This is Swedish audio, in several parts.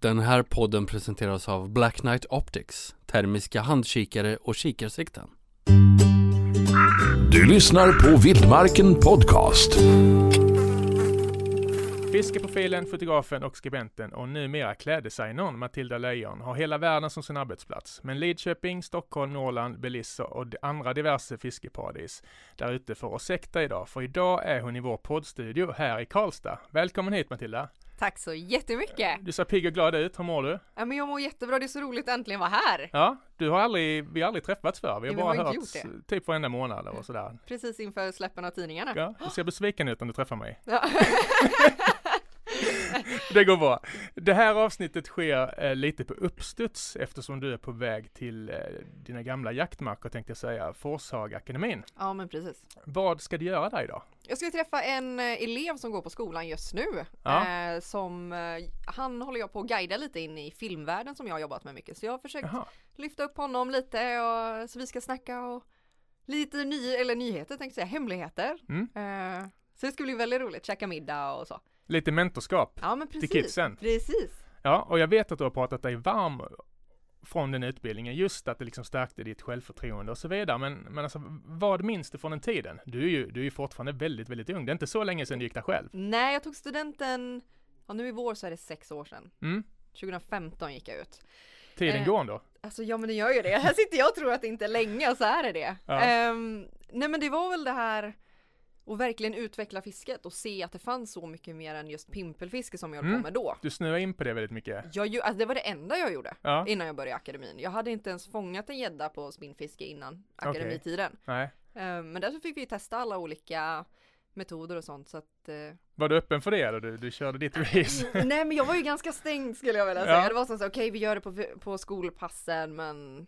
Den här podden presenteras av Black Knight Optics, termiska handkikare och kikarsikten. Du lyssnar på Vildmarken Podcast. Fiskeprofilen, fotografen och skribenten och numera kläddesignern Matilda Leijon har hela världen som sin arbetsplats. Men Lidköping, Stockholm, Norrland, Belize och andra diverse fiskeparadis där ute får oss sekta idag. För idag är hon i vår poddstudio här i Karlstad. Välkommen hit Matilda! Tack så jättemycket! Du ser pigg och glad ut, hur mår du? Ja men jag mår jättebra, det är så roligt att äntligen vara här! Ja, du har aldrig, vi har aldrig träffats förr, vi har vi bara har inte hört gjort typ varenda månad och sådär. Precis inför släppen av tidningarna. Ja, du ser besviken ut om du träffar mig. Ja. Det går bra. Det här avsnittet sker eh, lite på uppstuds eftersom du är på väg till eh, dina gamla jaktmarker tänkte jag säga, Forshagaakademin. ja men precis. Vad ska du göra där idag? Jag ska träffa en eh, elev som går på skolan just nu. Ja. Eh, som, eh, han håller jag på att guida lite in i filmvärlden som jag har jobbat med mycket. Så jag har försökt Jaha, lyfta upp honom lite och, så vi ska snacka och lite ny, eller nyheter tänkte jag säga, hemligheter. Mm. Eh, så det ska bli väldigt roligt, käka middag och så. Lite mentorskap. Ja men precis. kidsen. Precis. Ja, och jag vet att du har pratat dig varm från den utbildningen, just att det liksom stärkte ditt självförtroende och så vidare. Men, men alltså, vad minns du från den tiden? Du är ju, du är ju fortfarande väldigt, väldigt ung. Det är inte så länge sedan du gick där själv. Nej, jag tog studenten, ja nu i vår så är det sex år sedan. Mm. 2015 gick jag ut. Tiden Eh, går ändå. Alltså ja men det gör ju det. Här sitter jag och tror att det inte är länge och så är det det. Ja. Ehm, nej men det var väl det här att verkligen utveckla fisket och se att det fanns så mycket mer än just pimpelfiske som jag höll Mm. på med då. Du snurrar in på det väldigt mycket. Jag, ju- alltså det var det enda jag gjorde Ja, innan jag började akademin. Jag hade inte ens fångat en gädda på spinnfiske innan akademitiden. nej. Ehm, men därför fick vi testa alla olika metoder och sånt så att eh, Var du öppen för det eller du, du körde ditt race? Nej men jag var ju ganska stängd skulle jag vilja Ja. säga. Det var som så okej vi gör det på, på skolpassen men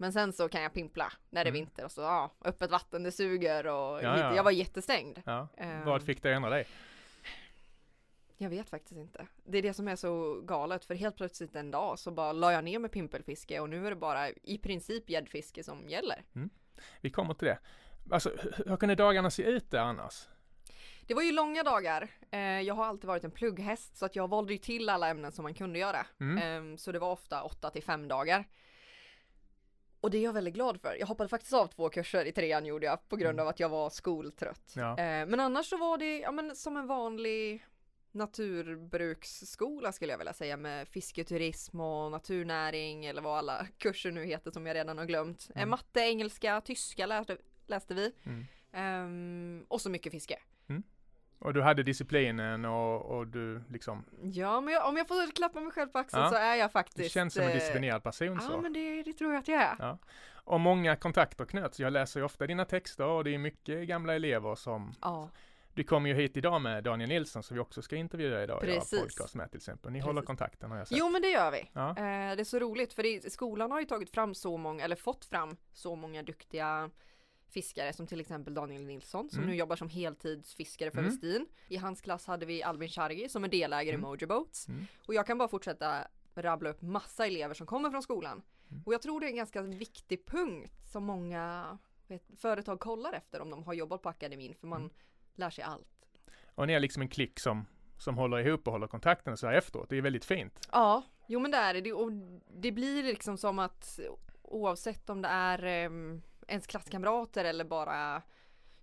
men sen så kan jag pimpla när det är Mm. vinter och så ja, öppet vatten det suger och Ja, ja. jag var jättestängd. Ja. Ehm, Vad fick att ändra dig? Jag vet faktiskt inte. Det är det som är så galet för helt plötsligt en dag så bara la jag ner med pimpelfiske och nu är det bara i princip gäddfiske som gäller. Vi kommer till det. Alltså, hur, hur kunde dagarna se ut där annars? Det var ju långa dagar. Eh, jag har alltid varit en plugghäst så att jag valde ju till alla ämnen som man kunde göra. Mm. Ehm, Så det var ofta 8 till 5 dagar. Och det är jag väldigt glad för. Jag hoppade faktiskt av två kurser i trean gjorde jag på grund av att jag var skoltrött. Ja. Eh, Men annars så var det ja, men, som en vanlig naturbruksskola skulle jag vilja säga med fisketurism och naturnäring eller vad alla kurser nu heter som jag redan har glömt. Eh, Mm. Matte, engelska, tyska läste, läste vi. Mm. Ehm, och så mycket fiske. Och du hade disciplinen och, och du liksom, Ja, men jag, om jag får klappa mig själv på axeln Ja. så är jag du faktiskt känns som en eh, disciplinerad person Ja, så. men det, det tror jag att jag är. Ja. Och många kontakter knöts. Jag läser ju ofta dina texter och det är mycket gamla elever som Ja, Du kommer ju hit idag med Daniel Nilsson som vi också ska intervjua idag Precis. podcast med till exempel. Ni Precis. håller kontakten har jag sett. jo men det gör vi. Ja. Eh, det är så roligt för det, skolan har ju tagit fram så många, eller fått fram så många duktiga fiskare som till exempel Daniel Nilsson som Mm. nu jobbar som heltidsfiskare för Mm. Westin. I hans klass hade vi Albin Chargi som är delägare Mm. i Mojo Boats. Mm. Och jag kan bara fortsätta rabbla upp massa elever som kommer från skolan. Mm. Och jag tror det är en ganska viktig punkt som många vet, företag kollar efter om de har jobbat på akademin för man Mm. lär sig allt. Och ni är liksom en klick som, som håller ihop och håller kontakten så här efteråt. Det är väldigt fint. Ja, jo men det är det. Och det blir liksom som att oavsett om det är em, ens klasskamrater eller bara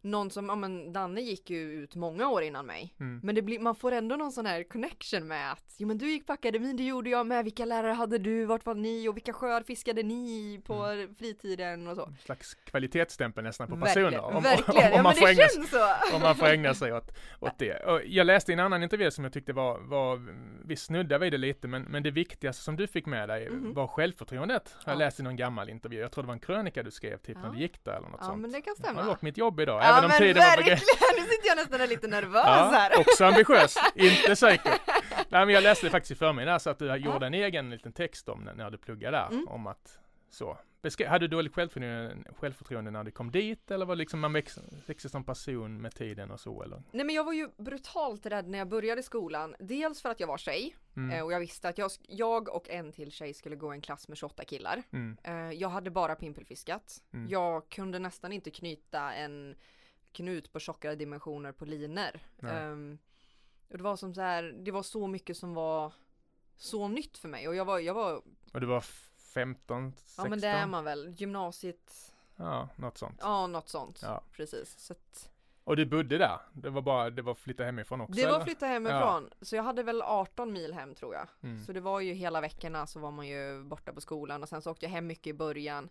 någon som, ja men Danne gick ju ut många år innan mig. Mm. Men det blir, man får ändå någon sån här connection med att, jo men du gick på akademin, det gjorde jag med, vilka lärare hade du, vart var ni och vilka sjöar fiskade ni på Mm. fritiden och så. En slags kvalitetsstämpel nästan på Verkligen, personer. Om, verkligen. om, ja, om, man men får det ägna, känns så. om man får ägna sig åt, åt det. Och jag läste en annan intervju som jag tyckte var, var vi snuddade vid det lite, men, men det viktigaste som du fick med dig Mhm. var självförtroendet. Jag Ja. läste i någon gammal intervju. Jag tror det var en krönika du skrev typ när Ja. du gick där eller något Ja sånt. men det kan Jag har stämma. gjort mitt jobb idag, Ja även om men tiden var begränsad. nu sitter jag nästan lite nervös här. också ambitiös, inte säker. Nej men jag läste det faktiskt i förmiddags att du gjorde en egen liten text om när, du pluggade där, Mm. om att så. Beskri- hade du dåligt självförtroende, självförtroende när du kom dit eller var liksom man väx, växte som person med tiden och så eller? Nej men jag var ju brutalt rädd när jag började skolan. Dels för att jag var tjej eh, Mm. och jag visste att jag, jag och en till tjej skulle gå en klass med 28 killar. Mm. Eh, Jag hade bara pimpelfiskat. Mm. Jag kunde nästan inte knyta en knut på tjockare dimensioner på. Nej. Ehm, och det var som så här, det var så mycket som var så nytt för mig och jag var, jag var, Och du var 15, 16? ja men det är man väl, gymnasiet, Ja, något sånt. ja något sånt. Ja. Precis. Så att, Och du bodde där? Det var bara, det var flytta hemifrån också? det var eller? flytta hemifrån, så jag hade väl 18 mil hem tror jag. Mm. Så det var ju hela veckorna så var man ju borta på skolan och sen så åkte jag hem mycket i början.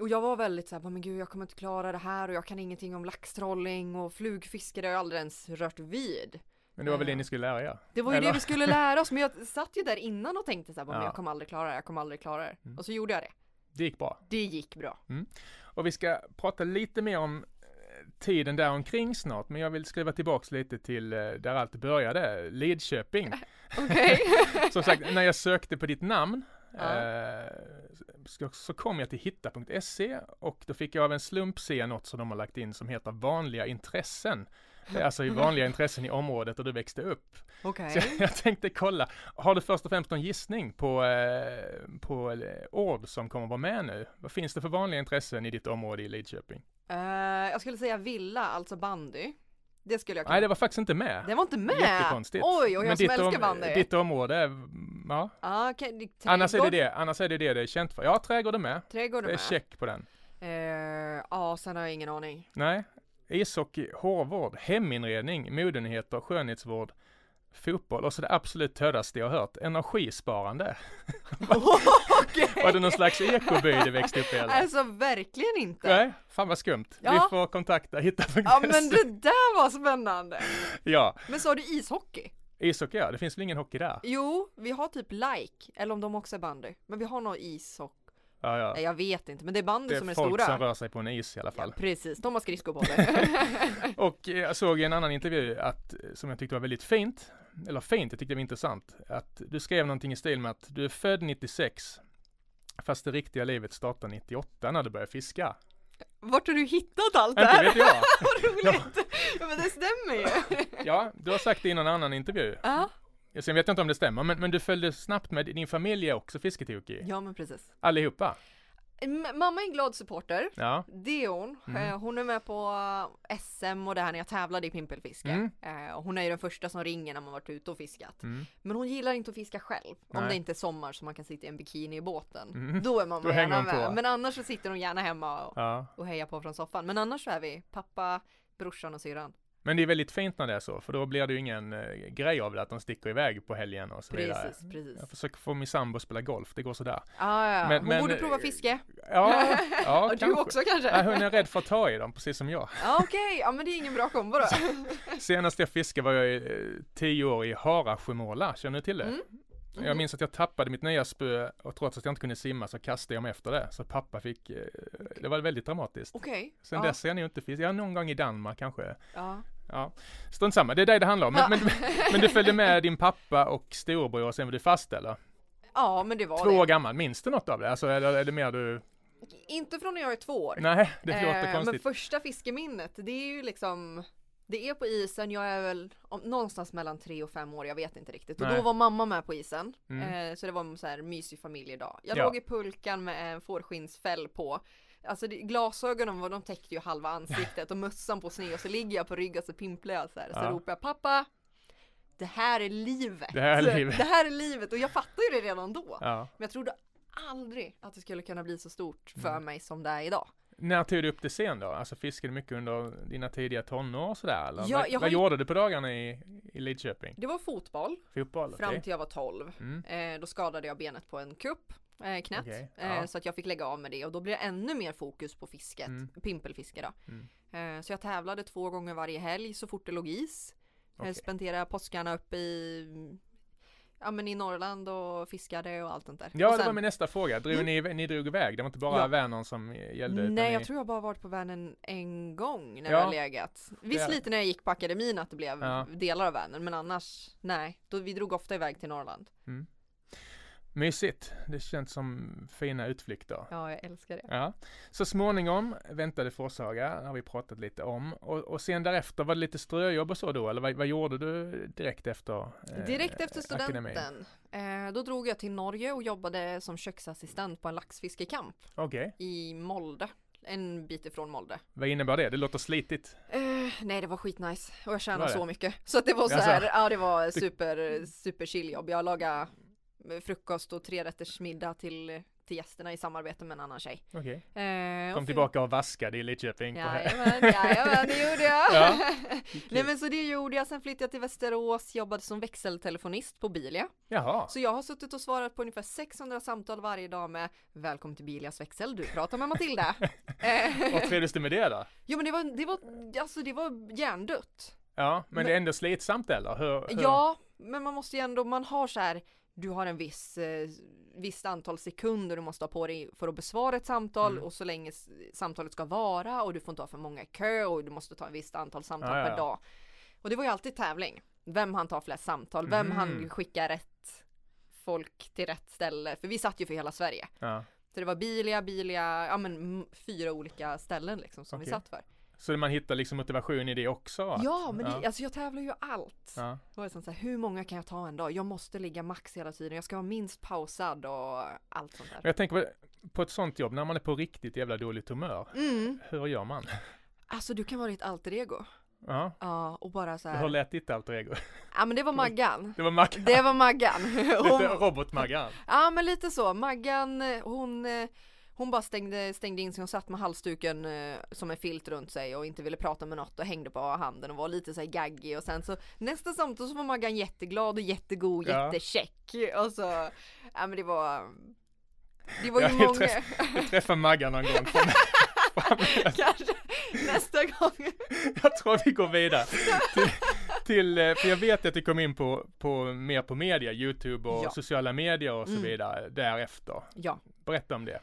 Och jag var väldigt såhär, men gud jag kommer inte klara det här och jag kan ingenting om laxtrolling och flugfiske, det har jag aldrig ens rört vid. Men det var väl det ni skulle lära er? Det var ju Eller? det vi skulle lära oss, men jag satt ju där innan och tänkte såhär, men Ja. jag kommer aldrig klara det, jag kommer aldrig klara det. Mm. Och så gjorde jag det. Det gick bra. Det gick bra. Och vi ska prata lite mer om eh, tiden där omkring snart, men jag vill skriva tillbaks lite till eh, där allt började, Lidköping. Okej. Som sagt, när jag sökte på ditt namn Ja. eh, så, så kom jag till hitta.se och då fick jag av en slump se något som de har lagt in som heter vanliga intressen. Alltså i vanliga intressen i området där du växte upp. Okej. Så jag, jag tänkte kolla, har du först och främst någon gissning på, eh, på eh, ord som kommer vara med nu? Vad finns det för vanliga intressen i ditt område i Lidköping? Eh, jag skulle säga villa, alltså bandy. Det skulle jag kunna. Nej, det var faktiskt inte med. Det var inte med! Jättekonstigt. Oj, och Men jag som ditt älskar om- bandy. Ditt område, är- ja. Okej, det- Annars är det det, annars är det det det är känt för. Ja, trädgård är med. Trädgård är Det är med. check på den. Eh, ja, sen har jag ingen aning. Nej. Ishockey, hårvård, heminredning, modenyheter, skönhetsvård, fotboll och så det absolut töddaste jag hört, energisparande. Var det någon slags ekoby du växte upp i eller? Alltså verkligen inte. Nej, fan vad skumt. Vi Ja. får kontakta hitta.se. Ja men det där var spännande. Ja, Men sa du ishockey? ishockey ja, det finns väl ingen hockey där? Jo, vi har typ like, eller om de också är bandy. Men vi har nog ishockey. Ja, ja. Nej jag vet inte, men det är bandy Det är som är folk stora. som rör sig på en is i alla Ja, fall. precis, de har skridskor på sig. Och eh, jag såg i en annan intervju att, eh, som jag tyckte var väldigt fint, eller fint, jag tyckte det var intressant, att du skrev någonting i stil med att du är född 96, fast det riktiga livet startar 98 när du börjar fiska. Vart har du hittat allt det Inte här? vet jag. Vad roligt! Ja men det stämmer ju. Ja, du har sagt det i någon annan intervju. Ja, Sen vet jag inte om det stämmer, men, men du följde snabbt med, din familj är också fisketokig. ja men precis. Allihopa. Mamma är en glad supporter. Ja. Det är hon. Mm. Eh, Hon är med på SM och det här när jag tävlade i pimpelfiske. Mm. Eh, Hon är ju den första som ringer när man varit ute och fiskat. Mm. Men hon gillar inte att fiska själv. Om Nej. det inte är sommar så man kan sitta i en bikini i båten. Mm. Då är mamma Då gärna med. på. Men annars så sitter hon gärna hemma och, ja. och hejar på från soffan. Men annars så är vi pappa, brorsan och syrran. Men det är väldigt fint när det är så, för då blir det ju ingen eh, grej av det att de sticker iväg på helgen och så vidare. Precis, precis. Jag försöker få min sambo att spela golf, det går sådär. Ah, ja. Men- Hon men, borde prova fiske. Ja, ja och du kanske. också kanske? Ja, hon är rädd för att ta i dem, precis som jag. Ja okej, ja men det är ingen bra kombo då. Senast jag fiskade var jag i, eh, tio år i Harasjömåla, känner du till det? Mm. Jag minns att jag tappade mitt nya spö och trots att jag inte kunde simma så kastade jag mig efter det. Så pappa fick, eh, det var väldigt dramatiskt. Okej. Sen ja. dess har jag nog inte fiskat, ja någon gång i Danmark kanske. Ja. Ja, strunt samma, det är det det handlar om. Men, Ja. men, men du följde med din pappa och storebror och sen var du fast eller? ja men det var Två år det. gammal, minns du något av det? Alltså eller är det mer du? Inte från när jag är två år. Nej, det låter Eh, Men konstigt. första fiskeminnet, det är ju liksom Det är på isen, jag är väl om, någonstans mellan tre och fem år, jag vet inte riktigt. Och Nej. då var mamma med på isen. Mm. Eh, så det var en så här mysig familjedag. Jag Ja. låg i pulkan med en fårskinnsfäll på. Alltså det, glasögonen var, de täckte ju halva ansiktet och mössan på sned och så ligger jag på rygg och så pimplar jag så här. Så Ja. ropar jag pappa Det här är livet! Det här är livet. Det här är livet! Och jag fattar ju det redan då. Ja. Men jag trodde aldrig att det skulle kunna bli så stort för Mm. mig som det är idag. När tog du upp det sen då? Alltså fiskade du mycket under dina tidiga tonår och sådär eller? Ja, vad vad ju- gjorde du på dagarna i, i Lidköping? Det var fotboll Fotboll? fram okej. till jag var 12. Mm. Eh, då skadade jag benet på en kupp, eh, knät. Okej, eh, ja. så att jag fick lägga av med det och då blir det ännu mer fokus på fisket, Mm. pimpelfiske då. Mm. Eh, så jag tävlade två gånger varje helg så fort det låg is. Eh, spenderade påskarna uppe i Ja men i Norrland och fiskade och allt sånt där. Ja, och det var sen- min nästa fråga. Drog ni, ni drog iväg? Det var inte bara Ja. Vänern som gällde? Nej ni... jag tror jag bara varit på Vänern en gång när Ja. jag har legat. Visst Det- lite när jag gick på akademin att det blev Ja. delar av Vänern men annars nej. Då, vi drog ofta iväg till Norrland. Mysigt. Det känns som fina utflykter. Ja jag älskar det. Ja. Så småningom väntade Forshaga, har vi pratat lite om. Och, och sen därefter var det lite ströjobb och så då, eller vad, vad gjorde du direkt efter? eh, Direkt efter studenten, eh, då drog jag till Norge och jobbade som köksassistent på en laxfiskekamp Okej, i Molde. En bit ifrån Molde. vad innebär det? Det låter slitigt. Eh, nej det var skitnice och jag tjänade så mycket. Så att det var så här, ja det var super, super chill jobb. Jag lagade frukost och trerättersmiddag till, till gästerna i samarbete med en annan tjej. Okej. Eh, Kom och tillbaka och vaskade i Lidköping. Jajamän, jajamän, det gjorde jag. Ja. Nej men så det gjorde jag, sen flyttade jag till Västerås, jobbade som växeltelefonist på Bilia. Jaha. Så jag har suttit och svarat på ungefär 600 samtal varje dag med Välkommen till Bilias växel, du pratar med Matilda. eh, Vad trevdes du med det då? jo men det var, det var, alltså det var hjärndött. Ja, men, Men- det är ändå slitsamt eller? Hur, hur? Ja, men man måste ju ändå, man har så här, du har en viss, eh, visst antal sekunder du måste ha på dig för att besvara ett samtal Mm. och så länge samtalet ska vara och du får inte ha för många i kö och du måste ta ett visst antal samtal ja, per ja. dag. Och det var ju alltid tävling. Vem han tar flest samtal, vem Mm. han skickar rätt folk till rätt ställe. För vi satt ju för hela Sverige. Ja. Så det var Bilia, Bilia, ja men fyra olika ställen liksom som vi Okej. satt för. Så man hittar liksom motivation i det också? att- Ja, men det, ja. alltså jag tävlar ju allt. Ja. Då det så här, hur många kan jag ta en dag? Jag måste ligga max hela tiden, jag ska vara minst pausad och allt sånt där. jag tänker på, på ett sånt jobb, när man är på riktigt jävla dåligt humör, Mm. hur gör man? Alltså du kan vara ditt alter ego. Ja, Ja, och bara så hur här. lät ditt alter ego? Ja men det var Maggan. Det var Maggan, Det var Maggan. lite Hon, robot-Maggan. ja men lite så. Maggan, eh, hon, eh, hon bara stängde, stängde in sig, hon satt med halsduken eh, som en filt runt sig och inte ville prata med något och hängde på handen och var lite så här gaggig och sen så nästa samtal så var Maggan jätteglad och jättegod, Ja. jättecheck och så, ja men det var det var ju Ja, jag många, träff- Jag träffar Maggan någon gång. Kanske nästa gång. Jag tror vi går vidare. Till, till, eh, för jag vet att du kom in på, på mer på media, Youtube och Ja. sociala medier och så Mm. vidare därefter. Ja. Berätta om det.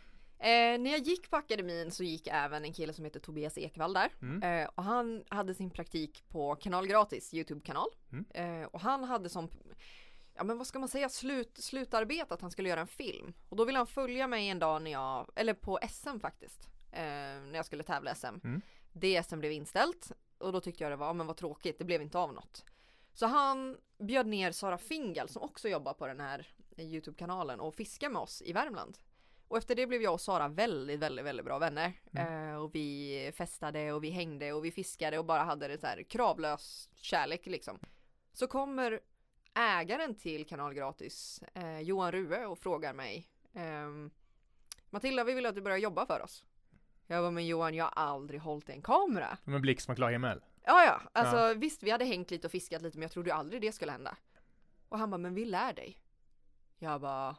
Eh, när jag gick på akademin så gick även en kille som heter Tobias Ekvall där. Mm. Eh, och han hade sin praktik på Kanal Gratis Youtube-kanal. Mm. Eh, och han hade som, ja men vad ska man säga, slut, slutarbete att han skulle göra en film. Och då ville han följa mig en dag när jag, eller på SM faktiskt. Eh, när jag skulle tävla SM. Mm. Det SM blev inställt. Och då tyckte jag det var, men vad tråkigt, det blev inte av något. Så han bjöd ner Sara Fingal som också jobbar på den här Youtube-kanalen och fiskade med oss i Värmland. Och efter det blev jag och Sara väldigt, väldigt, väldigt bra vänner. Mm. Eh, och vi festade och vi hängde och vi fiskade och bara hade det så här kravlös kärlek liksom. Så kommer ägaren till Kanal Gratis, eh, Johan Rue och frågar mig ehm, Matilda, vi vill att du börjar jobba för oss. Jag bara, men Johan, jag har aldrig hållit en kamera. Som en blixt från klar himmel. Ja, ja, alltså visst, vi hade hängt lite och fiskat lite, men jag trodde aldrig det skulle hända. Och han bara, men vi lär dig. Jag bara,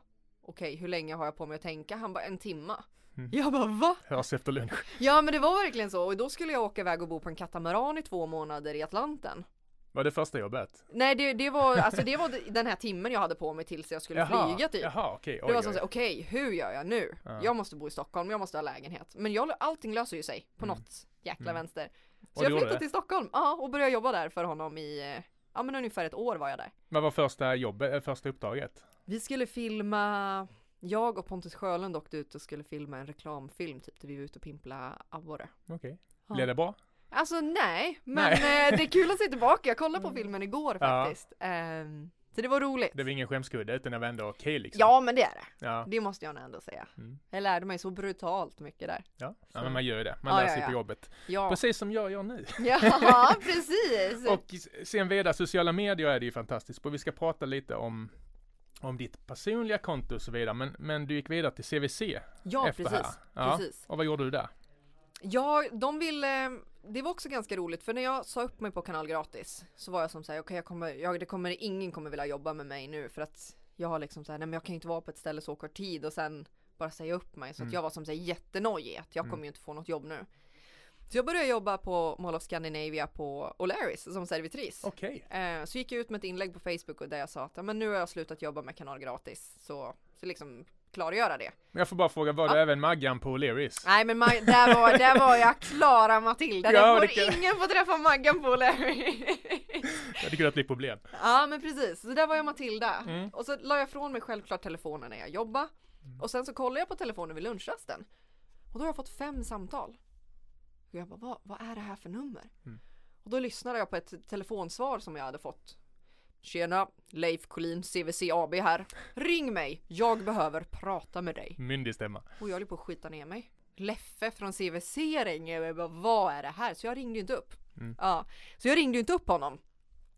okej, hur länge har jag på mig att tänka? Han bara, en timma. Mm. Jag bara, va? Hörs efter lunch. Ja, men det var verkligen så. Och då skulle jag åka iväg och bo på en katamaran i två månader i Atlanten. Var det första jobbet? Nej, det, det var, alltså det var den här timmen jag hade på mig tills jag skulle flyga typ. Jaha, okej. Det var som okej, hur gör jag nu? Ja. Jag måste bo i Stockholm, jag måste ha lägenhet. Men jag, allting löser ju sig på Mm. något jäkla Mm. vänster. Så Och jag flyttade till Stockholm, ja, och började jobba där för honom i, eh, ja men ungefär ett år var jag där. Vad var första jobbet, eh, första uppdraget? Vi skulle filma, jag och Pontus Sjölund åkte ut och skulle filma en reklamfilm typ, där vi var ute och pimpla abborre. Okej. Ja. Blev det bra? Alltså nej, men Nej. eh, det är kul att se tillbaka. Jag kollade på filmen igår Ja. faktiskt. Så det var roligt. Det var ingen skämskudde utan det var ändå okej liksom? Ja men det är det. Ja. Det måste jag ändå säga. Mm. Jag lärde mig så brutalt mycket där. Ja. ja, men man gör ju det. Man Ja, lär sig ja. på jobbet. Precis som jag gör nu. ja precis. Och sen vidare, sociala medier är det ju fantastiskt på. Vi ska prata lite om om ditt personliga konto och så vidare. Men, men du gick vidare till CVC ja efter precis. här. Ja. precis. Och vad gjorde du där? Ja, de ville, det var också ganska roligt för när jag sa upp mig på Kanal Gratis så var jag som såhär, okej jag kommer, jag, det kommer, ingen kommer vilja jobba med mig nu för att jag har liksom såhär, nej men jag kan ju inte vara på ett ställe så kort tid och sen bara säga upp mig så Mm. att jag var som såhär jättenojig att jag Mm. kommer ju inte få något jobb nu. Så jag började jobba på Mall of Scandinavia på O'Larrys som servitris. Okej. Eh, så gick jag ut med ett inlägg på Facebook och där jag sa att men nu har jag slutat jobba med Kanal Gratis så, så liksom klargöra det. Men jag får bara fråga, var Ja. du även Maggan på O'Learys? Nej men Ma- där, var, där var jag Klara Matilda. Ja, det får ingen få träffa Maggan på Larry. Det hade kunnat bli problem. ja men precis, så där var jag Matilda. Mm. Och så la jag från mig självklart telefonen när jag jobbade. Och sen så kollade jag på telefonen vid lunchrasten. Och då har jag fått fem samtal. Och jag bara, vad, vad är det här för nummer? Mm. Och då lyssnade jag på ett telefonsvar som jag hade fått. Tjena, Leif Collin CVC AB här. Ring mig, jag behöver prata med dig. Myndig stämma. Och jag höll på att skita ner mig. Leffe från CVC ringer jag bara, vad är det här? Så jag ringde ju inte upp. Mm. Ja, så jag ringde ju inte upp honom.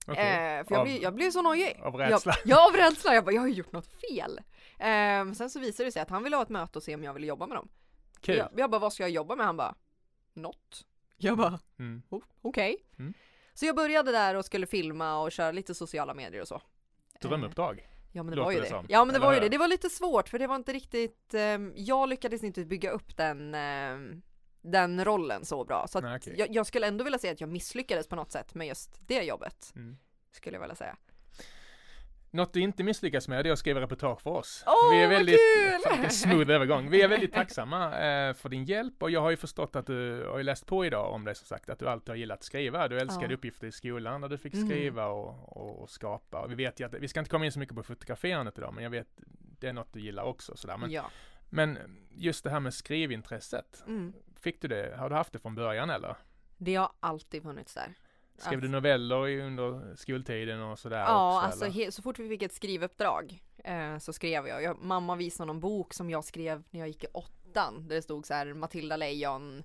Okej. Eh, för jag, Av- blev, jag blev så nojig. Av rädsla? Jag, ja, av rädsla. Jag bara, jag har ju gjort något fel. Eh, sen så visade det sig att han ville ha ett möte och se om jag ville jobba med dem. Kul. Jag, jag bara, vad ska jag jobba med? Han bara, något. Jag bara, Mm. okej. Mm. Så jag började där och skulle filma och köra lite sociala medier och så. Drömuppdrag. Ja men det Låter var ju det det. Ja men det Eller var ju det. Det var lite svårt för det var inte riktigt, ehm, jag lyckades inte bygga upp den, ehm, den rollen så bra. Så Nej, okej. jag, jag skulle ändå vilja säga att jag misslyckades på något sätt med just det jobbet. Mm. Skulle jag vilja säga. Något du inte misslyckas med det är att skriva reportage för oss. Vi är vad väldigt, kul! Smooth övergång. Vi är väldigt tacksamma eh, för din hjälp och jag har ju förstått att du har läst på idag om det som sagt, att du alltid har gillat att skriva. Du älskade Ja. uppgifter i skolan där du fick Mm. skriva och, och, och skapa. Och vi vet ju att, vi ska inte komma in så mycket på fotograferandet idag, men jag vet, det är något du gillar också sådär. Men, ja. men just det här med skrivintresset, Mm. fick du det, har du haft det från början eller? Det har alltid funnits där. Skrev Alltså- du noveller under skoltiden och sådär Ja, också, alltså he- så fort vi fick ett skrivuppdrag eh, så skrev jag. jag. Mamma visade någon bok som jag skrev när jag gick i åttan. Där det stod så här Matilda Lejon.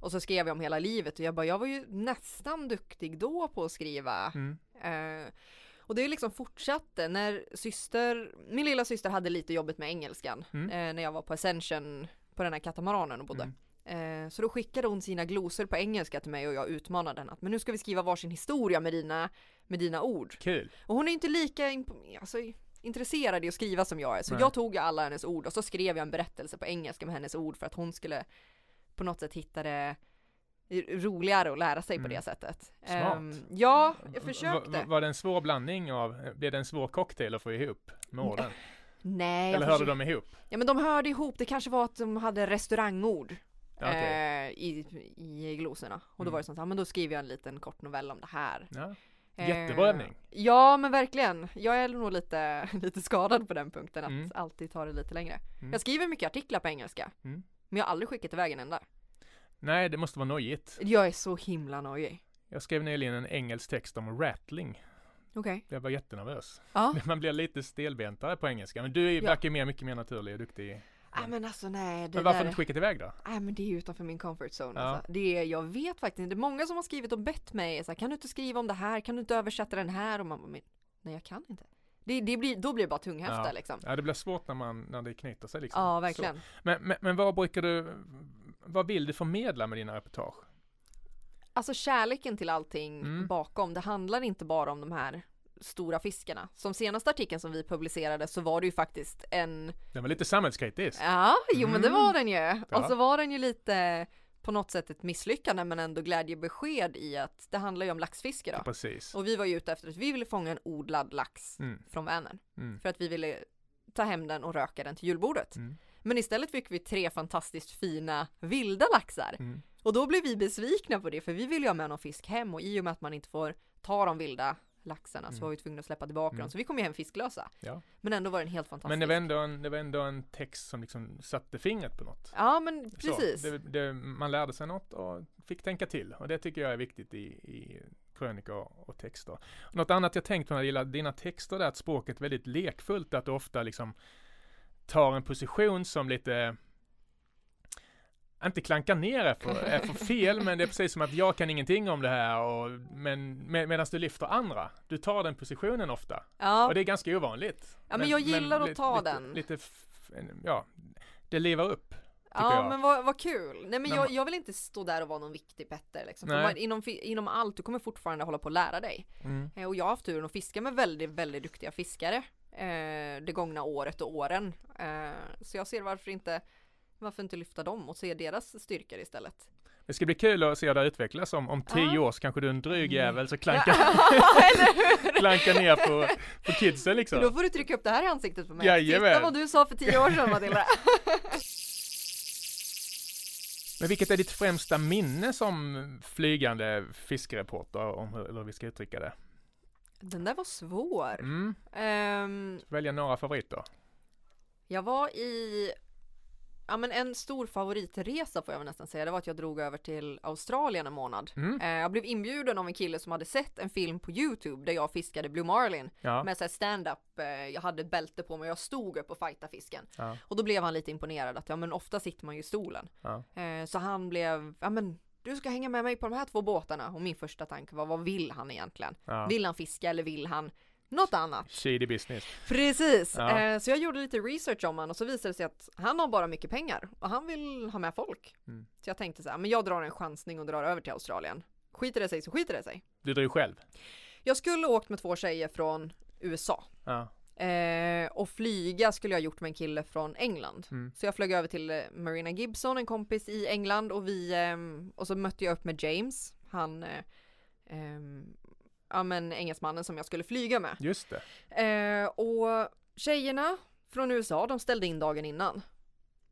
Och så skrev jag om hela livet och jag bara, jag var ju nästan duktig då på att skriva. Mm. Eh, och det är liksom fortsatte när syster, min lilla syster hade lite jobbigt med engelskan. Mm. Eh, när jag var på Ascension på den här katamaranen och bodde. Mm. Eh, så då skickade hon sina glosor på engelska till mig och jag utmanade henne att men nu ska vi skriva varsin historia med dina, med dina ord. Kul! Och hon är inte lika alltså, intresserad i att skriva som jag är så Nej. jag tog alla hennes ord och så skrev jag en berättelse på engelska med hennes ord för att hon skulle på något sätt hitta det roligare att lära sig på Mm. det sättet. Smart. Ehm, ja, jag försökte. va- Var det en svår blandning av, blev det en svår cocktail att få ihop med orden? Nej, Eller hörde försökte- de ihop? Ja men de hörde ihop, det kanske var att de hade restaurangord. Ja, okej. eh, i, i glosorna. Och då Mm. var det sånt, ja men då skriver jag en liten kort novell om det här. Ja. Eh, Jättebra övning. Ja men verkligen. Jag är nog lite, lite skadad på den punkten, att Mm. alltid ta det lite längre. Mm. Jag skriver mycket artiklar på engelska. Mm. Men jag har aldrig skickat iväg en enda. Nej, det måste vara nojigt. Jag är så himla nojig. Jag skrev nyligen en engelsk text om rattling. Okej. Jag var jättenervös. Ja. Man blir lite stelbentare på engelska. Men du är- Ja. verkar ju mer, mycket mer naturlig och duktig. Nej men alltså nej. Det Men varför där... inte skickat iväg då? Nej men det är ju utanför min comfort zone Ja. alltså. Det är, jag vet faktiskt inte. Många som har skrivit och bett mig så här, kan du inte skriva om det här? Kan du inte översätta den här? Och man bara, nej jag kan inte. Det, det blir, då blir det bara tunghäfta Ja. liksom. Ja, det blir svårt när, man, när det knyter sig liksom. Ja verkligen. Men, men, men vad brukar du, vad vill du förmedla med dina reportage? Alltså kärleken till allting Mm. bakom. Det handlar inte bara om de här stora fiskarna. Som senaste artikeln som vi publicerade så var det ju faktiskt en Den var lite samhällskritisk. Ja, jo men det Mm. var den ju. Ja. Och så var den ju lite på något sätt ett misslyckande men ändå glädjebesked i att det handlar ju om laxfiske då. Precis. Och vi var ju ute efter att vi ville fånga en odlad lax Mm. från Vänern. Mm. För att vi ville ta hem den och röka den till julbordet. Mm. Men istället fick vi tre fantastiskt fina vilda laxar. Mm. Och då blev vi besvikna på det för vi ville ju ha med någon fisk hem och i och med att man inte får ta de vilda laxarna så Mm. var vi tvungna att släppa tillbaka Mm. dem. Så vi kom ju hem fisklösa. Ja. Men ändå var den helt fantastisk. Men det var, ändå en, det var ändå en text som liksom satte fingret på något. Ja men Så, precis. det, det, man lärde sig något och fick tänka till. Och det tycker jag är viktigt i, i krönikor och, texter. Något annat jag tänkt på när det gäller dina texter är att språket är väldigt lekfullt. Att du ofta liksom tar en position som lite inte klankar ner för, är för fel, men det är precis som att jag kan ingenting om det här och, men med, medan du lyfter andra. Du tar den positionen ofta. Ja. Och det är ganska ovanligt. Ja, men jag gillar att lite- ta lite, den. Lite, ja, det lever upp. Ja jag. men vad, vad kul! Nej men jag, jag vill inte stå där och vara någon viktig Petter liksom. Man, inom, inom allt, du kommer fortfarande hålla på att lära dig. Eh, och jag har haft turen att fiska med väldigt, väldigt duktiga fiskare eh, det gångna året och åren. Eh, så jag ser varför inte varför inte lyfta dem och se deras styrkor istället? Det ska bli kul att se det utvecklas. Om, om tio år så kanske du är en dryg jävel så klankar, hur? klankar ner på, på kidsen liksom. Då får du trycka upp det här i ansiktet på mig. Jajamän. Titta vad du sa för tio år sedan Matilda. Men vilket är ditt främsta minne som flygande fiskereporter, om hur, eller hur vi ska uttrycka det? Den där var svår. Mm. Ehm, Välja några favoriter. Jag var i, ja men en stor favoritresa får jag väl nästan säga, det var att jag drog över till Australien en månad. Mm. Eh, Jag blev inbjuden av en kille som hade sett en film på Youtube där jag fiskade Blue Marlin Ja. med stand-up, eh, jag hade bälte på mig, jag stod upp och fightade fisken. Ja. Och då blev han lite imponerad att ja men ofta sitter man ju i stolen. Ja. Eh, Så han blev, ja men du ska hänga med mig på de här två båtarna. Och min första tanke var, vad vill han egentligen? Vill han fiska eller vill han något annat? Shady business. Precis! Ja. Eh, så jag gjorde lite research om han och så visade det sig att han har bara mycket pengar och han vill ha med folk. Mm. Så jag tänkte så här, men jag drar en chansning och drar över till Australien. Skiter det sig så skiter det sig. Du drog själv? Jag skulle åkt med två tjejer från USA. Ja. Eh, och flyga skulle jag gjort med en kille från England. Mm. Så jag flög över till eh, Marina Gibson, en kompis i England och vi ehm, och så mötte jag upp med James, han eh, ehm, ja men engelsmannen som jag skulle flyga med. Just det. Eh, och tjejerna från USA, de ställde in dagen innan.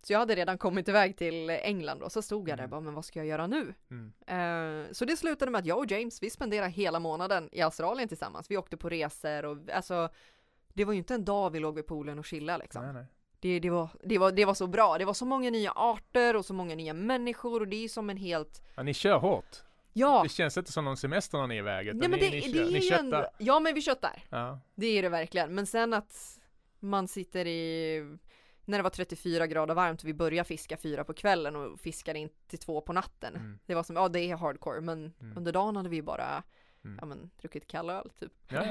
Så jag hade redan kommit iväg till England och så stod jag där Mm. bara, men vad ska jag göra nu? Mm. Eh, så det slutade med att jag och James, vi spenderade hela månaden i Australien tillsammans. Vi åkte på resor och alltså, det var ju inte en dag vi låg vid poolen och chillade liksom. Nej, nej. Det, det, var, det, var, det var så bra. Det var så många nya arter och så många nya människor och det är som en helt, Ja, ni kör hårt. Ja. Det känns inte som någon semester när ni är iväg. Utan Nej men ni, det, ni, det är ni ändå, ja men vi köttar. Ja. Det är det verkligen. Men sen att man sitter i när det var 34 grader varmt och vi började fiska fyra på kvällen och fiskade in till två på natten. Mm. Det var som, ja det är hardcore men Mm. under dagen hade vi bara, Mm. ja men druckit kall öl typ. Ja,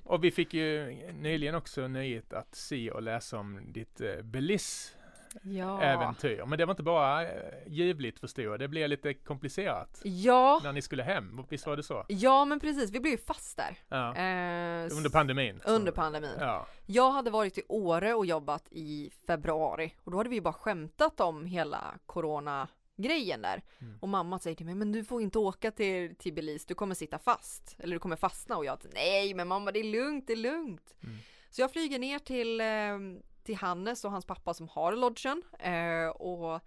Och vi fick ju nyligen också nöjet att se och läsa om ditt eh, Belize-äventyr. Ja. Men det var inte bara eh, ljuvligt förstår jag. Det blev lite komplicerat Ja, när ni skulle hem. Visst var det så? ja men precis, vi blev ju fast där. Ja. Eh, Under pandemin. så- under pandemin. Ja. Jag hade varit i Åre och jobbat i februari och då hade vi bara skämtat om hela corona grejen där. Mm. Och mamma säger till mig, men du får inte åka till, till Belize, du kommer sitta fast. Eller du kommer fastna och jag, nej men mamma det är lugnt, det är lugnt. Mm. Så jag flyger ner till, eh, till Hannes och hans pappa som har lodgen. Eh, och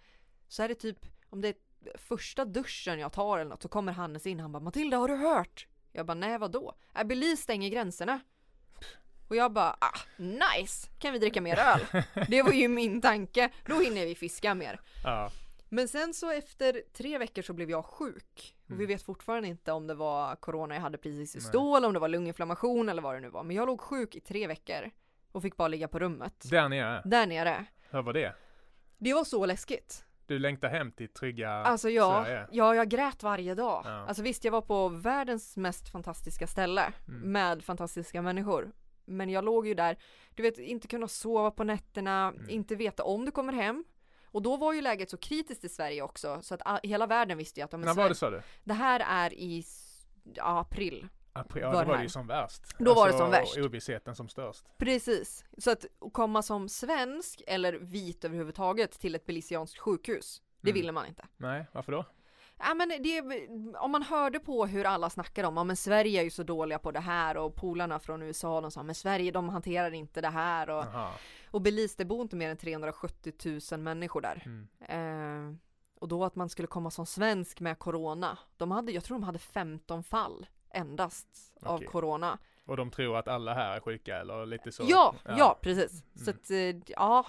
så är det typ, om det är första duschen jag tar eller något så kommer Hannes in, han bara Matilda har du hört? Jag bara nej vadå? Äh, Belize stänger gränserna. Och jag bara ah, nice, kan vi dricka mer öl? Det var ju min tanke, då hinner vi fiska mer. Ja. Men sen så efter tre veckor så blev jag sjuk. Och vi Mm. vet fortfarande inte om det var corona jag hade precis i Nej. stå eller om det var lunginflammation eller vad det nu var. Men jag låg sjuk i tre veckor och fick bara ligga på rummet. Där nere. Där nere. Hur var det? Det var så läskigt. Du längtar hem till trygga Alltså ja, Sverige? ja, jag grät varje dag. Ja. Alltså visst, jag var på världens mest fantastiska ställe Mm. med fantastiska människor. Men jag låg ju där, du vet, inte kunna sova på nätterna, Mm. inte veta om du kommer hem. Och då var ju läget så kritiskt i Sverige också, så att hela världen visste ju att ja, men När var det sa du? det här är i ja, april. April, ja, Var då var det ju som värst. Då var det Alltså, som värst. ovissheten som störst. Precis. Så att komma som svensk eller vit överhuvudtaget till ett belisianskt sjukhus, det Mm. ville man inte. Nej, varför då? Ja men det, om man hörde på hur alla snackar om, ja men Sverige är ju så dåliga på det här och polarna från USA de sa, men Sverige de hanterar inte det här och, och Belize det bor inte mer än 370 000 människor där. Mm. Eh, och då att man skulle komma som svensk med corona, de hade, jag tror de hade 15 fall endast av Okej. corona. Och de tror att alla här är sjuka eller lite så? Ja, ja, precis. Så Mm. att, eh, ja.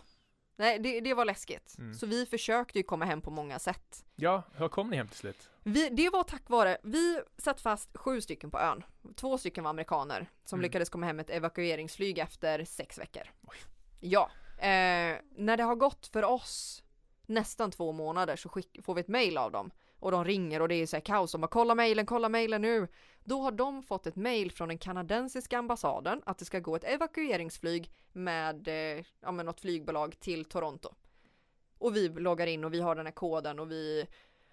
Nej, det, det var läskigt. Mm. Så vi försökte ju komma hem på många sätt. Ja, hur kom ni hem till slut? Vi, det var tack vare, vi satt fast sju stycken på ön. Två stycken var amerikaner som Mm. lyckades komma hem med ett evakueringsflyg efter sex veckor. Oj. Ja, eh, när det har gått för oss nästan två månader så skick, får vi ett mail av dem och de ringer och det är så här kaos. De bara kolla mailen, kolla mailen nu. Då har de fått ett mail från den kanadensiska ambassaden att det ska gå ett evakueringsflyg med, eh, ja, med något flygbolag till Toronto. Och vi loggar in och vi har den här koden och vi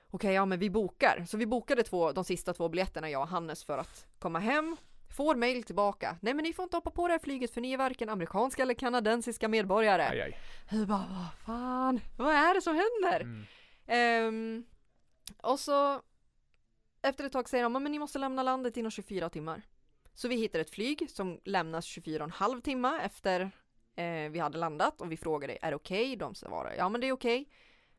Okej, ja men vi bokar. Så vi bokade två, de sista två biljetterna jag och Hannes för att komma hem. Får mail tillbaka. Nej men ni får inte hoppa på det här flyget för ni är varken amerikanska eller kanadensiska medborgare. Aj, aj. Vi bara, vad fan, vad är det som händer? Mm. Ehm, och så efter ett tag säger de, men ni måste lämna landet inom 24 timmar. Så vi hittar ett flyg som lämnas 24,5 timmar efter eh, vi hade landat och vi frågade, är det okej? De svarade, ja men det är okej.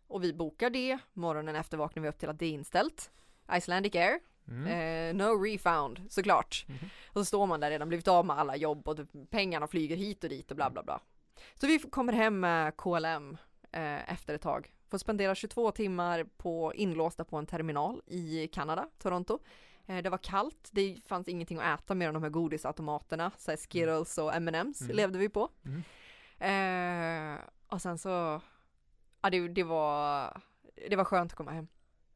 Och vi bokar det, morgonen efter vaknar vi upp till att det är inställt. Icelandic Air, Mm. eh, no refund såklart. Mhm. Och så står man där redan, blivit av med alla jobb och typ pengarna flyger hit och dit och bla bla bla. Så vi kommer hem med KLM eh, efter ett tag. Får spendera 22 timmar på inlåsta på en terminal i Kanada, Toronto. Eh, det var kallt, det fanns ingenting att äta mer än de här godisautomaterna, så här Skittles och M&M's Mm. levde vi på. Mm. Eh, och sen så, ja det, det var, det var skönt att komma hem.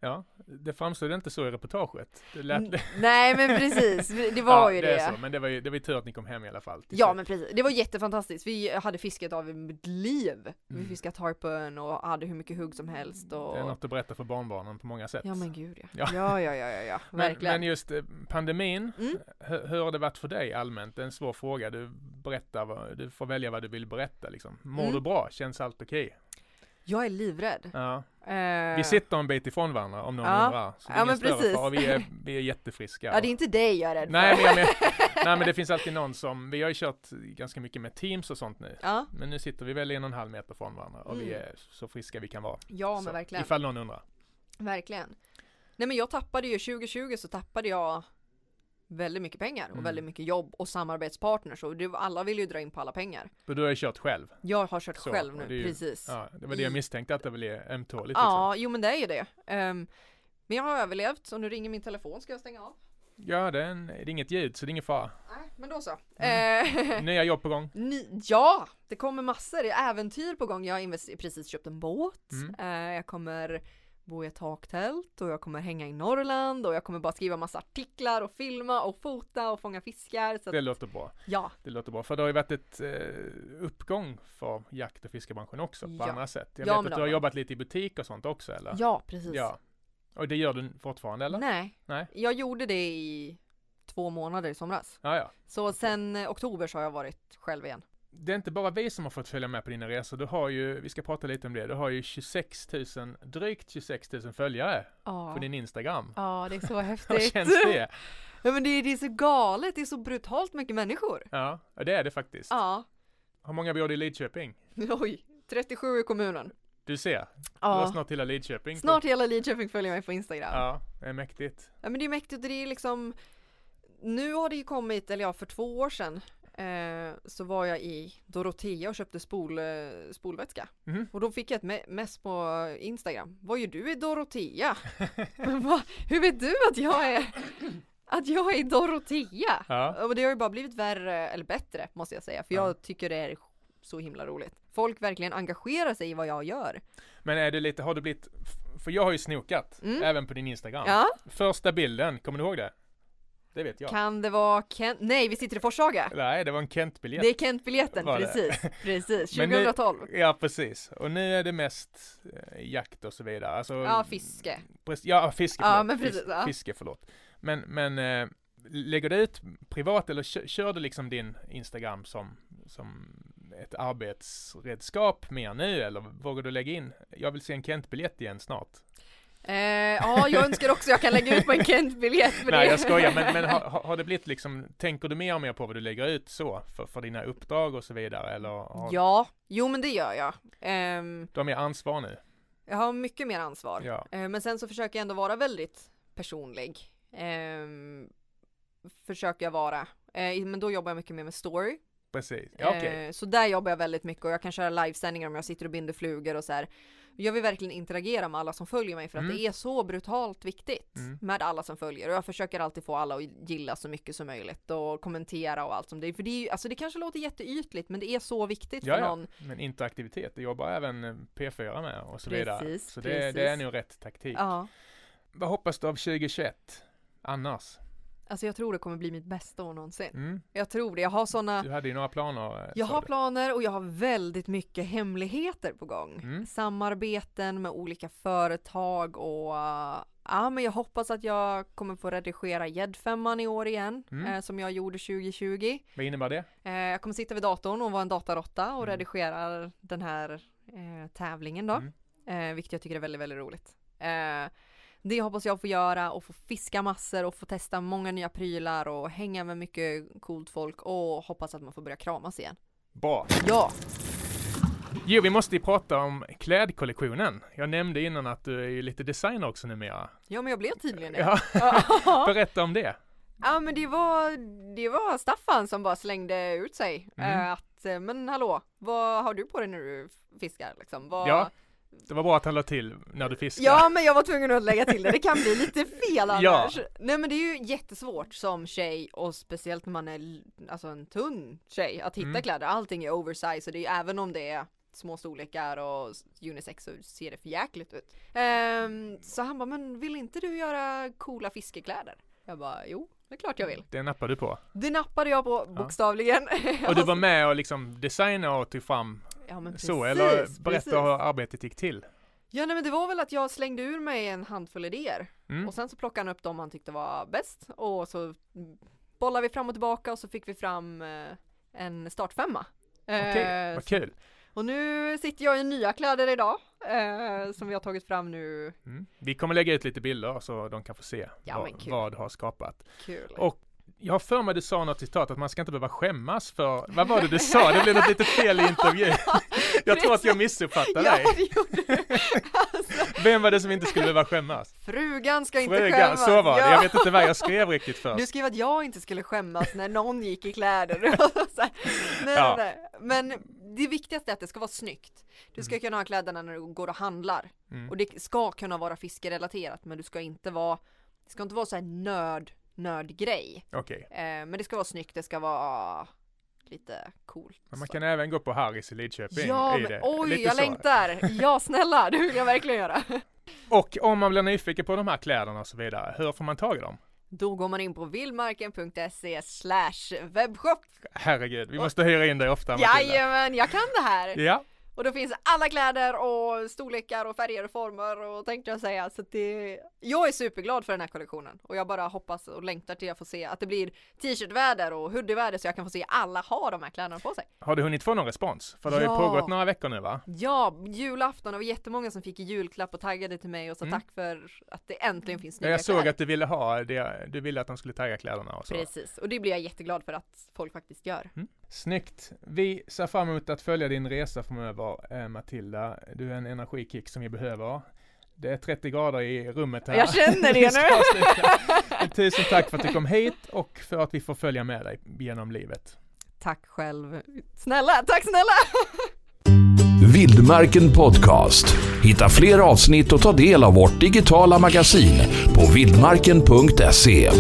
Ja, det framstod inte så i reportaget. Lät... Nej men precis, det var ja, ju det. det. Är så, men det var ju det var ju tur att ni kom hem i alla fall. Ja slut. men precis, det var jättefantastiskt. Vi hade fiskat av mitt liv. Vi Mm. fiskade tarpon och hade hur mycket hugg som helst och... Det är något att berätta för barnbarnen på många sätt. Ja men gud ja. Ja. Ja ja ja ja, ja. Men, verkligen. men just eh, pandemin, Mm. hur, hur har det varit för dig allmänt? Det är en svår fråga. Du berättar, vad, du får välja vad du vill berätta liksom. Mår Mm. du bra? Känns allt okej? Jag är livrädd. Ja. Eh, Vi sitter en bit ifrån varandra om någon Ja. undrar. Så det Ja, men precis. fara. Vi är, vi är jättefriska. Ja det är inte dig jag är rädd Nej för. men, jag men, nej men det finns alltid någon som, vi har ju kört ganska mycket med Teams och sånt nu. Ja, Men nu sitter vi väl en och en halv meter från varandra och vi Mm. är så friska vi kan vara. ja men så, verkligen. Ifall någon undrar. Verkligen. Nej men jag tappade ju, 2020 så tappade jag väldigt mycket pengar och Mm. väldigt mycket jobb och samarbetspartners och det, alla vill ju dra in på alla pengar. Och du har ju kört själv. Jag har kört Så, själv nu, det är ju- precis. Ja, det var det jag misstänkte att det blev ömtåligt. Liksom. Ja, jo men det är ju det. Ehm, men jag har överlevt och nu ringer min telefon, ska jag stänga av? Ja, det är, en, det är inget ljud så det är ingen fara. Nej, men då så. Mm. Eh, Nya jobb på gång. Ni, ja, det kommer massor, det är äventyr på gång. Jag har precis köpt en båt. Mm. Eh, jag kommer bo i ett taktält och jag kommer hänga i Norrland och jag kommer bara skriva massa artiklar och filma och fota och fånga fiskar. Så Det låter bra. ja, Det låter bra. För det har ju varit ett eh, uppgång för jakt och fiskebranschen också på Ja. andra sätt. Jag Ja, vet att du har jobbat lite i butik och sånt också eller? ja precis. Ja. Och det gör du fortfarande eller? Nej, Nej. jag gjorde det i två månader i somras. Ja, ja. Så sen eh, oktober så har jag varit själv igen. Det är inte bara vi som har fått följa med på dina resor. Du har ju, vi ska prata lite om det, du har ju 26 000, drygt 26 000 följare Ja, på din Instagram. ja det är så Hur häftigt. känns det? Ja men det är, det är så galet, det är så brutalt mycket människor. Ja, det är det faktiskt. Ja, Hur många bor det i Lidköping? oj, 37 i kommunen. Du ser, du Ja, snart hela Lidköping. snart hela Lidköping följer mig på Instagram. Ja, det är mäktigt. Ja men det är mäktigt och det är liksom Nu har det ju kommit, eller ja för två år sedan eh, Så var jag i Dorotea och köpte spol, eh, spolvätska Mhm. Och då fick jag ett me- mess på Instagram Vad gör du i Dorotea? Vad- Hur vet du att jag är Att jag är i Dorotea? Ja. Och det har ju bara blivit värre, eller bättre måste jag säga För Ja. jag tycker det är så himla roligt Folk verkligen engagerar sig i vad jag gör Men är du lite, har du blivit, för jag har ju snokat, Mm. även på din Instagram. Ja, Första bilden, kommer du ihåg det? Det vet jag. kan det vara Kent? Nej vi sitter i Forshaga Nej, det var en Kent-biljett. Det är Kent-biljetten, precis, precis, Men nu- 2012 Ja, precis. Och nu är det mest eh, jakt och så vidare. Alltså, Ja, fiske Precis, ja, fiske, Ja, men precis, ja. Fiske, förlåt. Men, men eh, lägger du ut privat eller kö- kör du liksom din Instagram som, som ett arbetsredskap mer nu eller vågar du lägga in? Jag vill se en Kent-biljett igen snart. Eh, Ja, jag önskar också jag kan lägga ut på en Kent-biljett för Nej det. jag skojar, men, men har, har det blivit liksom, tänker du mer och mer på vad du lägger ut så? För, för dina uppdrag och så vidare eller har Ja, jo men det gör jag. Ehm, du har mer ansvar nu? Jag har mycket mer ansvar. Ja. Eh, Men sen så försöker jag ändå vara väldigt personlig. Ehm, Försöker jag vara. Eh, Men då jobbar jag mycket mer med story Precis, ja, okej. Eh, Så där jobbar jag väldigt mycket och jag kan köra livesändningar om jag sitter och binder flugor och så här. Jag vill verkligen interagera med alla som följer mig för att Mm. det är så brutalt viktigt Mm. med alla som följer och jag försöker alltid få alla att gilla så mycket som möjligt och kommentera och allt som det är. För det är alltså det kanske låter jätteytligt men det är så viktigt Ja, för någon. Men interaktivitet, det jobbar även eh, P4 med och så vidare. Precis, Så det, det är nog rätt taktik. Ja, Vad hoppas du av 2021? Annars? Alltså jag tror det kommer bli mitt bästa år någonsin. Mm. Jag tror det. Jag har sådana Du hade ju några planer. eh, Jag har du. planer och jag har väldigt mycket hemligheter på gång. Mm. Samarbeten med olika företag och uh, ja, men jag hoppas att jag kommer få redigera gäddfemman i år igen, Mm. eh, som jag gjorde 2020. Vad innebär det? Eh, jag kommer sitta vid datorn och vara en datarotta och Mm. redigera den här eh, tävlingen då, Mm. eh, vilket jag tycker är väldigt, väldigt roligt. Det hoppas jag få göra och få fiska massor och få testa många nya prylar och hänga med mycket coolt folk och hoppas att man får börja kramas igen. Bra. Ja! Jo, vi måste ju prata om klädkollektionen. Jag nämnde innan att du är ju lite designer också numera. Ja men jag blev tydligen det. Ja, berätta om det. ja men det var, det var Staffan som bara slängde ut sig. Mm. Eh, att, eh, men hallå, vad har du på dig när du fiskar liksom? Vad... Ja, Det var bra att han la till när du fiskar. Ja men jag var tvungen att lägga till det, det kan bli lite fel annars. Ja. Nej men det är ju jättesvårt som tjej och speciellt när man är alltså en tunn tjej att hitta Mm. kläder. Allting är oversize och det är även om det är små storlekar och unisex så ser det för jäkligt ut. Ehm, så han bara, men vill inte du göra coola fiskekläder? Jag bara, jo, det är klart jag vill. Det nappar du på. Det nappade jag på bokstavligen. Och du var med och liksom designade och tog fram ja, men så, precis, eller precis. berätta hur arbetet gick till. Ja nej men det var väl att jag slängde ur mig en handfull idéer Mm. och sen så plockade han upp dem han tyckte var bäst och så bollade vi fram och tillbaka och så fick vi fram eh, en startfemma. Okej, Eh, vad kul. och nu sitter jag i nya kläder idag eh, som vi har tagit fram nu. Mm. Vi kommer lägga ut lite bilder så de kan få se Ja, vad, vad du har skapat. Kul. Och jag har för mig du sa något citat att man ska inte behöva skämmas för, vad var det du sa? Det blev något lite fel i intervjun. jag tror att jag missuppfattade ja, dig. det gjorde du. Alltså, Vem var det som inte skulle behöva skämmas? frugan ska inte Frugan, skämmas. så var det. Ja. Jag vet inte vad jag skrev riktigt Du först. skrev att jag inte skulle skämmas när någon gick i kläder. Nej, Ja. nej, nej. Men det viktigaste är att det ska vara snyggt. Du ska kunna ha kläderna när du går och handlar. Mm. Och det ska kunna vara fiskerelaterat men du ska inte vara Det ska inte vara så här nörd, nördgrej. Okej. Eh, men det ska vara snyggt, det ska vara lite coolt. Men man så. kan även gå på Harrys i Lidköping. Ja, i men, det. oj Lite jag så. längtar! Ja snälla, det vill jag verkligen göra. Och om man blir nyfiken på de här kläderna och så vidare, hur får man tag i dem? Då går man in på vildmarken.se slash webbshop. Herregud, vi måste hyra in dig ofta. Jajamän, jag kan det här! Ja, Och då finns alla kläder och storlekar och färger och former och tänkte jag säga. Så att det, jag är superglad för den här kollektionen och jag bara hoppas och längtar till jag får se att det blir t-shirtväder och hoodieväder så jag kan få se alla ha de här kläderna på sig. har du hunnit få någon respons? För det har Ja. ju pågått några veckor nu va? Ja, julafton och jättemånga som fick julklapp och taggade till mig och sa Mm. tack för att det äntligen finns Ja, snygga jag såg kläder. att du ville ha det, du ville att de skulle tagga kläderna och så. Precis, och det blir jag jätteglad för att folk faktiskt gör. Mm. Snyggt! Vi ser fram emot att följa din resa framöver eh, Matilda. Du är en energikick som vi behöver. Det är 30 grader i rummet här. Jag känner det nu. Men Tusen tack för att du kom hit och för att vi får följa med dig genom livet. Tack själv. Snälla, tack snälla! Vildmarken Podcast. Hitta fler avsnitt och ta del av vårt digitala magasin på vildmarken.se.